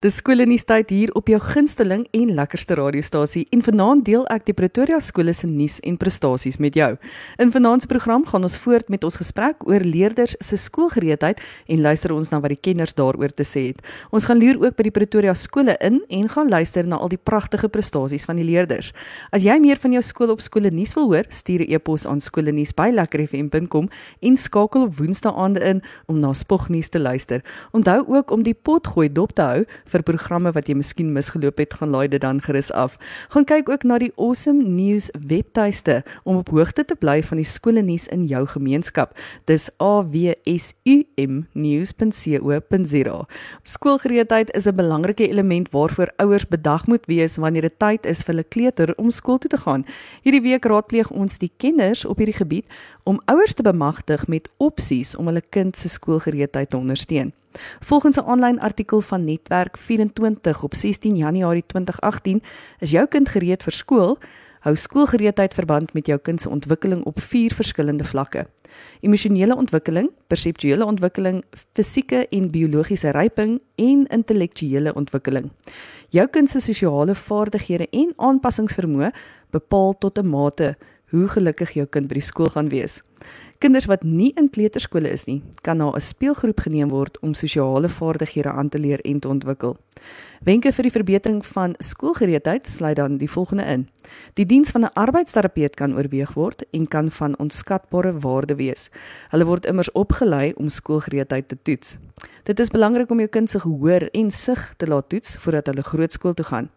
Dis skoolnuustyd hier op jou gunsteling en lekkerste radiostasie en vanaand deel ek die Pretoria skole se nuus en prestasies met jou. In vanaand se program gaan ons voort met ons gesprek oor leerders se skoolgereedheid en luister ons na wat die kenners daaroor te sê het. Ons gaan loer ook by die Pretoria skole in en gaan luister na al die pragtige prestasies van die leerders. As jy meer van jou skool op skole nuus wil hoor, stuur 'n e-pos aan skoolnuus@lekkerfm.com en skakel op Woensdae aande in om na spognuus te luister. Onthou ook om die pot gooi dop te hou vir programme wat jy miskien misgeloop het, gaan laai dit dan gerus af. Gaan kyk ook na die Awesome News webtuiste om op hoogte te bly van die skole nuus in jou gemeenskap. Dis awsumnews.co.za. Skoolgereedheid is 'n belangrike element waarvoor ouers bedag moet wees wanneer dit tyd is vir hulle kleuter om skool toe te gaan. Hierdie week raadpleeg ons die kenners op hierdie gebied om ouers te bemagtig met opsies om hulle kind se skoolgereedheid te ondersteun. Volgens 'n aanlyn artikel van Netwerk 24 op 16 Januarie 2018 is jou kind gereed vir skool. Hou skoolgereedheid verband met jou kind se ontwikkeling op vier verskillende vlakke: emosionele ontwikkeling, perseptuele ontwikkeling, fisieke en biologiese ryping en intellektuele ontwikkeling. Jou kind se sosiale vaardighede en aanpassingsvermoë bepaal tot 'n mate hoe gelukkig jou kind by die skool gaan wees. Kinders wat nie in kleuterskole is nie, kan na 'n speelgroep geneem word om sosiale vaardighede aan te leer en te ontwikkel. Wenke vir die verbetering van skoolgereedheid sluit dan die volgende in: Die diens van 'n arbeidsterapeut kan oorweeg word en kan van onskatbare waarde wees. Hulle word immers opgelei om skoolgereedheid te toets. Dit is belangrik om jou kind se gehoor en sig te laat toets voordat hulle grootskool toe gaan.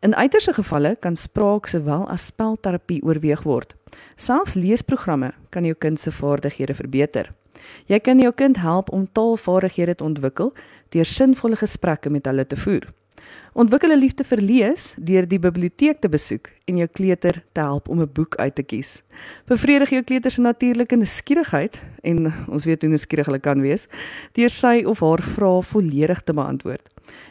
In uiterste gevalle kan spraak sowel as spelterapie oorweeg word. Selfs leesprogramme kan jou kind se vaardighede verbeter. Jy kan jou kind help om taalvaardighede te ontwikkel deur sinvolle gesprekke met hulle te voer. Ontwikkel 'n liefde vir lees deur die biblioteek te besoek en jou kleuter te help om 'n boek uit te kies. Bevredig jou kleuter se natuurlike nuuskierigheid en ons weet hoe nuuskierig hulle kan wees deur sy of haar vrae volledig te beantwoord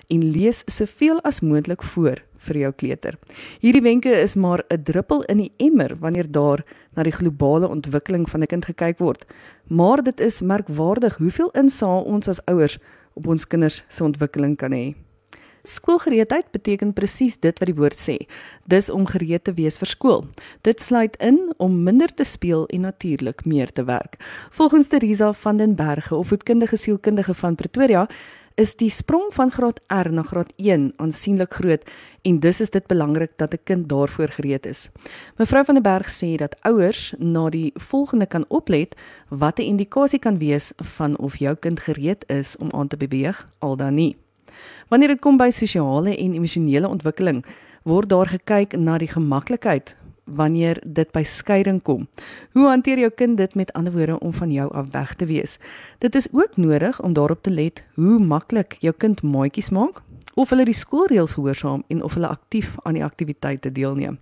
en lees soveel as moontlik voor vir jou kleuter. Hierdie wenke is maar 'n druppel in die emmer wanneer daar na die globale ontwikkeling van 'n kind gekyk word. Maar dit is merkwaardig hoeveel insaag ons as ouers op ons kinders se ontwikkeling kan hê. Skoolgereedheid beteken presies dit wat die woord sê. Dis om gereed te wees vir skool. Dit sluit in om minder te speel en natuurlik meer te werk. Volgens Teresa van den Berge, opvoedkundige sielkundige van Pretoria, is die sprong van graad R na graad 1 aansienlik groot en dus is dit belangrik dat 'n kind daarvoor gereed is. Mevrou van der Berg sê dat ouers na die volgende kan oplet wat 'n indikasie kan wees van of jou kind gereed is om aan te beweeg al dan nie. Wanneer dit kom by sosiale en emosionele ontwikkeling, word daar gekyk na die gemaklikheid wanneer dit by skeiding kom. Hoe hanteer jou kind dit met ander woorde om van jou af weg te wees? Dit is ook nodig om daarop te let hoe maklik jou kind maatjies maak of hulle die skoolreëls gehoorsaam en of hulle aktief aan die aktiwiteite deelneem.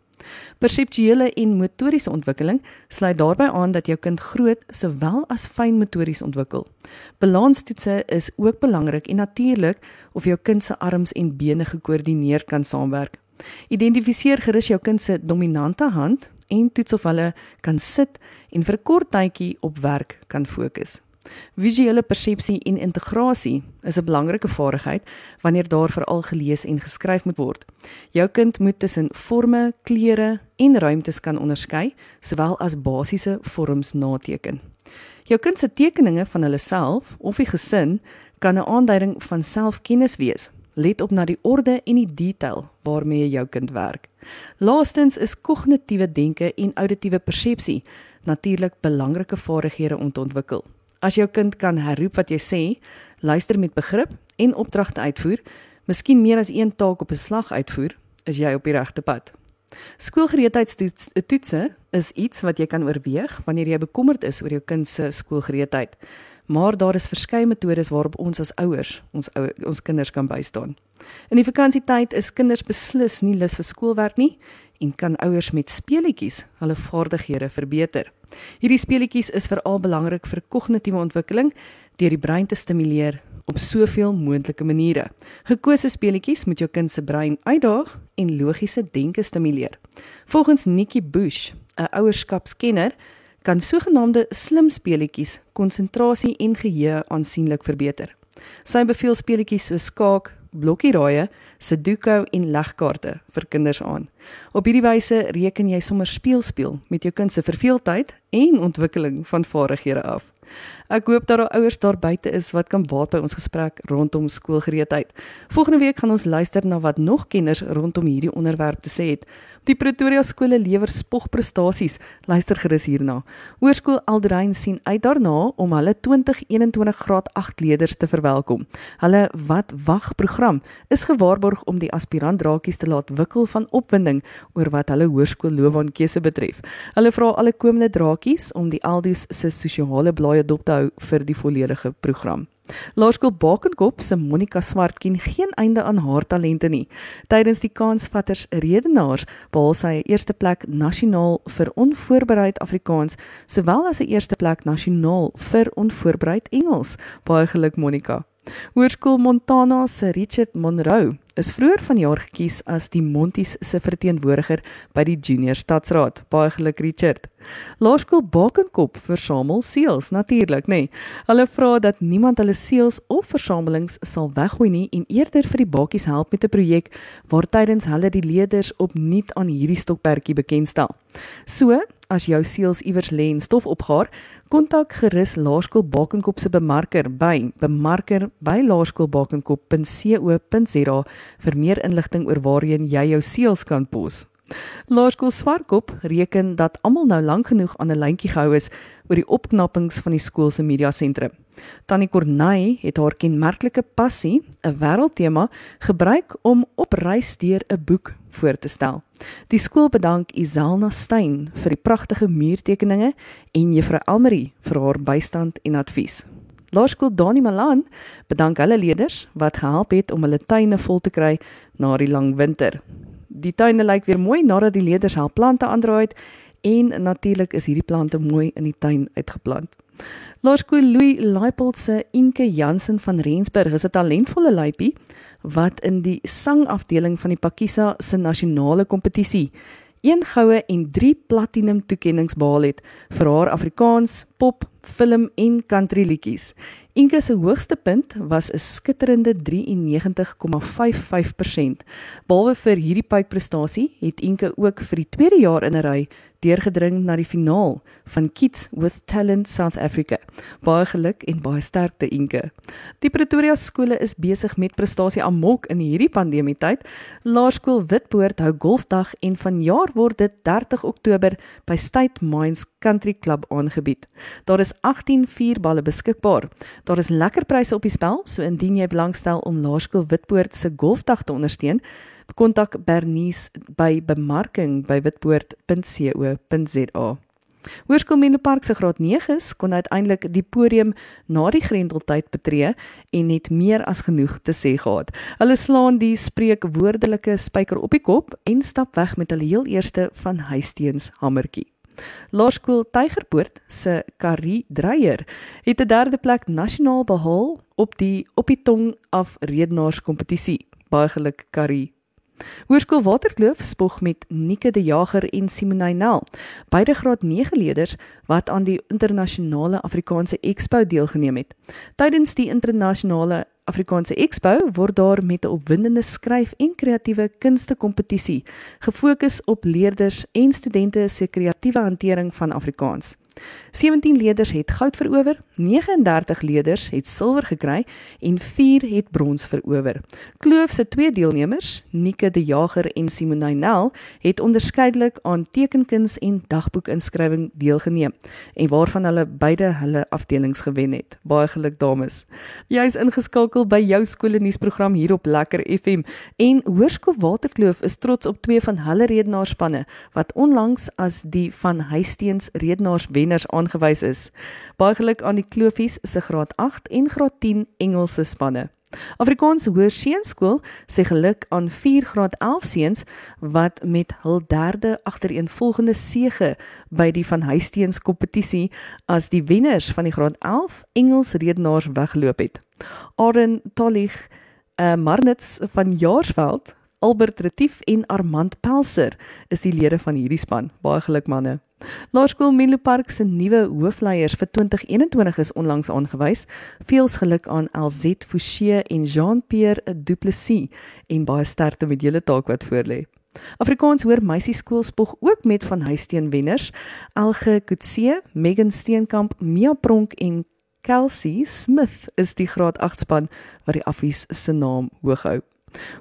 Perseptuele en motoriese ontwikkeling sluit daarbey aan dat jou kind groot sowel as fyn motories ontwikkel. Balanstoetse is ook belangrik en natuurlik of jou kind se arms en bene gekoördineerd kan saamwerk. Identifiseer gerus jou kind se dominante hand en toets of hulle kan sit en vir 'n kort tydjie op werk kan fokus. Visuele persepsie en integrasie is 'n belangrike vaardigheid wanneer daar veral gelees en geskryf moet word. Jou kind moet tussen forme, kleure en ruimtes kan onderskei, sowel as basiese vorms nateken. Jou kind se tekeninge van hulle self of die gesin kan 'n aanduiding van selfkennis wees. Let op na die orde en die detail waarmee jou kind werk. Laastens is kognitiewe denke en auditiewe persepsie natuurlik belangrike vaardighede om te ontwikkel. As jou kind kan herroep wat jy sê, luister met begrip en opdragte uitvoer, miskien meer as een taak op 'n slag uitvoer, is jy op die regte pad. Skoolgereedheidstoetse is iets wat jy kan oorweeg wanneer jy bekommerd is oor jou kind se skoolgereedheid maar daar is verskeie metodes waarop ons as ouers ons ou, ons kinders kan bystaan. In die vakansietyd is kinders beslis nie lus vir skoolwerk nie en kan ouers met speletjies hulle vaardighede verbeter. Hierdie speletjies is veral belangrik vir kognitiewe ontwikkeling deur die brein te stimuleer op soveel moontlike maniere. Gekose speletjies moet jou kind se brein uitdaag en logiese denke stimuleer. Volgens Nikki Bush, 'n ouerskapskenner, kan sogenaamde slim speletjies konsentrasie en geheue aansienlik verbeter. Sy beveel speletjies so skaak, blokkieraaie, Sudoku en legkaarte vir kinders aan. Op hierdie wyse reken jy sommer speel speel met jou kind se verveeldheid en ontwikkeling van vaardighede af. Ek hoop dat daar ouers daar buite is wat kan baat by ons gesprek rondom skoolgereedheid. Volgende week gaan ons luister na wat nog kenners rondom hierdie onderwerp te sê het. Die Pretoria skole lewer spogprestasies. Luister gerus hierna. Hoërskool Aldrein sien uit daarna om hulle 2021 graad 8 leerders te verwelkom. Hulle wat wag program is gewaarborg om die aspirant drakies te laat wikkel van opwinding oor wat hulle hoërskoolloopbaankeuse betref. Hulle vra alle komende drakies om die Aldus se sosiale blaaie dop te hou vir die volledige program. Laerskool Bakenkop se Monica Swart ken geen einde aan haar talente nie. Tydens die kansvatters redenaars behaal sy 'n eerste plek nasionaal vir onvoorbereid Afrikaans, sowel as 'n eerste plek nasionaal vir onvoorbereid Engels. Baie geluk Monica. Hoërskool Montana se Richard Monroe is vroeër vanjaar gekies as die Monties se verteenwoordiger by die Junior Stadsraad. Baie geluk Richard. Laerskool Bakenkop versamel seels natuurlik, nê. Nee. Hulle vra dat niemand hulle seels of versamelings sal weggooi nie en eerder vir die bakies help met 'n projek waar tydens hulle die leerders opnuut aan hierdie stokperdjie bekendstel. So, as jou seels iewers lê en stof opgaar, kontak gerus Laerskool Bakenkop se bemarker by bemarker@laerskoolbakenkop.co.za vir meer inligting oor waarheen jy jou seels kan pos. Laerskool Swartkop reken dat almal nou lank genoeg aan 'n lyntjie gehou is oor die opknappings van die skool se media sentrum. Tannie Corney het haar kenmerklike passie, 'n wêreldtema, gebruik om op reis deur 'n boek voor te stel. Die skool bedank Iselna Stein vir die pragtige muurtekeninge en Juffrou Almarie vir haar bystand en advies. Laerskool Dani Malan bedank hulle leerders wat gehelp het om hulle tuine vol te kry na die lang winter. Die tuine lyk weer mooi nadat die leerders hul plante aandraai het en natuurlik is hierdie plante mooi in die tuin uitgeplant. Laerskool Louis Leipold se Inke Jansen van Rensburg is 'n talentvolle luipie wat in die sangafdeling van die Pakisa se nasionale kompetisie een goue en 3 platinum toekenninge behaal het vir haar Afrikaans, pop, film en country liedjies. Inke se hoogste punt was 'n skitterende 93,55%. Behalwe vir hierdie pypprestasie het Inke ook vir die tweede jaar in 'n ry deurgedring na die finaal van Kids with Talent South Africa. Baie geluk en baie sterkte Inke. Die Pretoria skole is besig met prestasie amok in hierdie pandemie tyd. Laerskool Witpoort hou golfdag en vanjaar word dit 30 Oktober by State Mines Country Club aangebied. Daar is 18 vierballe beskikbaar. Daar is lekker pryse op die spel, so indien jy belangstel om Laerskool Witpoort se golfdag te ondersteun, kontak Bernice by bemarking by witpoort.co.za. Hoërskool Menlopark se graad 9s kon uiteindelik die podium na die grendeltyd betree en het meer as genoeg te sê gehad. Hulle slaan die spreekwoordelike spyker op die kop en stap weg met hulle heel eerste van huisteens hamertjie. Laerskool Tygerpoort se Carrie Dreyer het 'n derde plek nasionaal behaal op die op die tong af redenaars kompetisie. Baie geluk Carrie. Hoërskool Waterkloof spog met Nike de Jager en Simonay Nel, beide graad 9 leerders wat aan die internasionale Afrikaanse Expo deelgeneem het. Tydens die internasionale Afrikaanse Expo word daar met 'n opwindende skryf en kreatiewe kunste kompetisie gefokus op leerders en studente se kreatiewe hantering van Afrikaans. 17 leerders het goud verower, 39 leerders het silwer gekry en 4 het brons verower. Kloof se twee deelnemers, Nike de Jager en Simonay Nel, het onderskeidelik aan tekenkuns en dagboekinskrywing deelgeneem en waarvan hulle beide hulle afdelings gewen het. Baie geluk dames. Jy is ingeskakel by jou skoolnuusprogram hier op Lekker FM en Hoërskool Waterkloof is trots op twee van hulle redenaarspanne wat onlangs as die van Huisteens redenaars wenners aangewys is. Baie geluk aan die Klofies se graad 8 en graad 10 Engelse spanne. Afrikaans Hoërseunskool sê geluk aan 4 graad 11 seuns wat met hul derde agtereenvolgende sege by die van Huisteens kompetisie as die wenners van die graad 11 Engels redenaars weggeloop het. Aaron Tollig, 'n uh, Marnits van Jaarsveld Albert Retief en Armand Pelser is die lede van hierdie span. Baie geluk manne. Laerskool Menlo Park se nuwe hoofleiers vir 2021 is onlangs aangewys. Veels geluk aan LZ Fouchee en Jean-Pierre Du Plessis en baie sterkte met julle taak wat voorlê. Afrikaans hoor meisie skool spog ook met van huisteen wenners. Elge Kutse, Megan Steenkamp, Mia Pronk en Kelsey Smith is die graad 8 span wat die affies se naam hoog hou.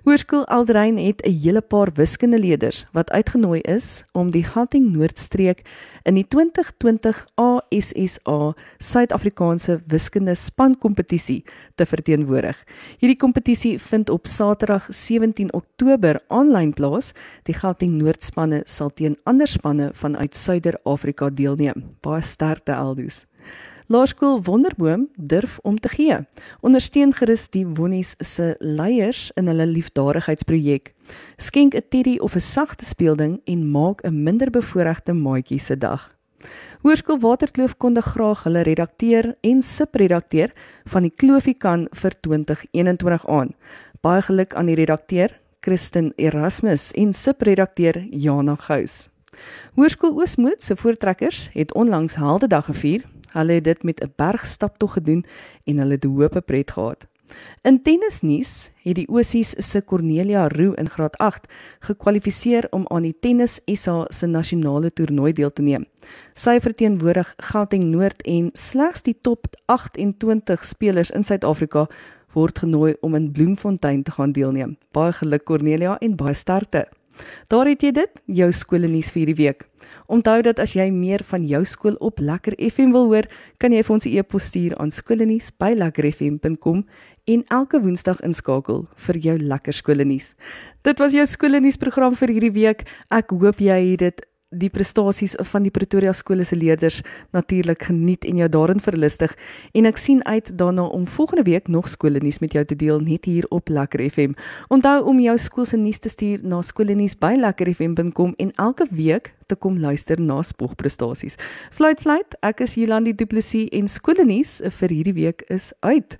Hoërskool Aldrein het 'n hele paar wiskundeleerders wat uitgenooi is om die Gauteng Noordstreek in die 2020 ASSA Suid-Afrikaanse wiskunde span kompetisie te verteenwoordig. Hierdie kompetisie vind op Saterdag 17 Oktober aanlyn plaas. Die Gauteng Noordspanne sal teen ander spanne vanuit Suider-Afrika deelneem. Baie sterkte Aldus. Laerskool Wonderboom durf om te gee. Ondersteun gerus die Wonnies se leiers in hulle liefdadigheidsprojek. Skenk 'n teddy of 'n sagte speelding en maak 'n minder bevoorregte maatjie se dag. Hoërskool Waterkloof konde graag hulle redakteur en subredakteur van die Kloofie kan vir 2021 aan. Baie geluk aan die redakteur Christen Erasmus en subredakteur Jana Gous. Hoërskool Oosmoed se voortrekkers het onlangs Heldedag gevier Hulle het dit met 'n bergstaptog gedoen en hulle het hoop pret gehad. In tennisnuus het die Ossies se Cornelia Roo in graad 8 gekwalifiseer om aan die Tennis SA se nasionale toernooi deel te neem. Sy verteenwoordig Gauteng Noord en slegs die top 28 spelers in Suid-Afrika word genooi om in Bloemfontein te gaan deelneem. Baie geluk Cornelia en baie sterkte. Daar het jy dit, jou skoolnuus vir hierdie week. Onthou dat as jy meer van jou skool op Lekker FM wil hoor, kan jy vir ons 'n e-pos stuur aan skoolnuus@lekkerfm.com en elke woensdag inskakel vir jou lekker skoolnuus. Dit was jou skoolnuus program vir hierdie week. Ek hoop jy het dit die prestasies van die Pretoria skole se leerders natuurlik geniet en jou daarin verlustig en ek sien uit daarna om volgende week nog skoolnuus met jou te deel net hier op Lekker FM. Onthou om jou skool se nuus te stuur na skoolnuus@lekkerfm.com en elke week te kom luister na spogprestasies. Fluit fluit, ek is Jolandi Du Plessis en skoolnuus vir hierdie week is uit.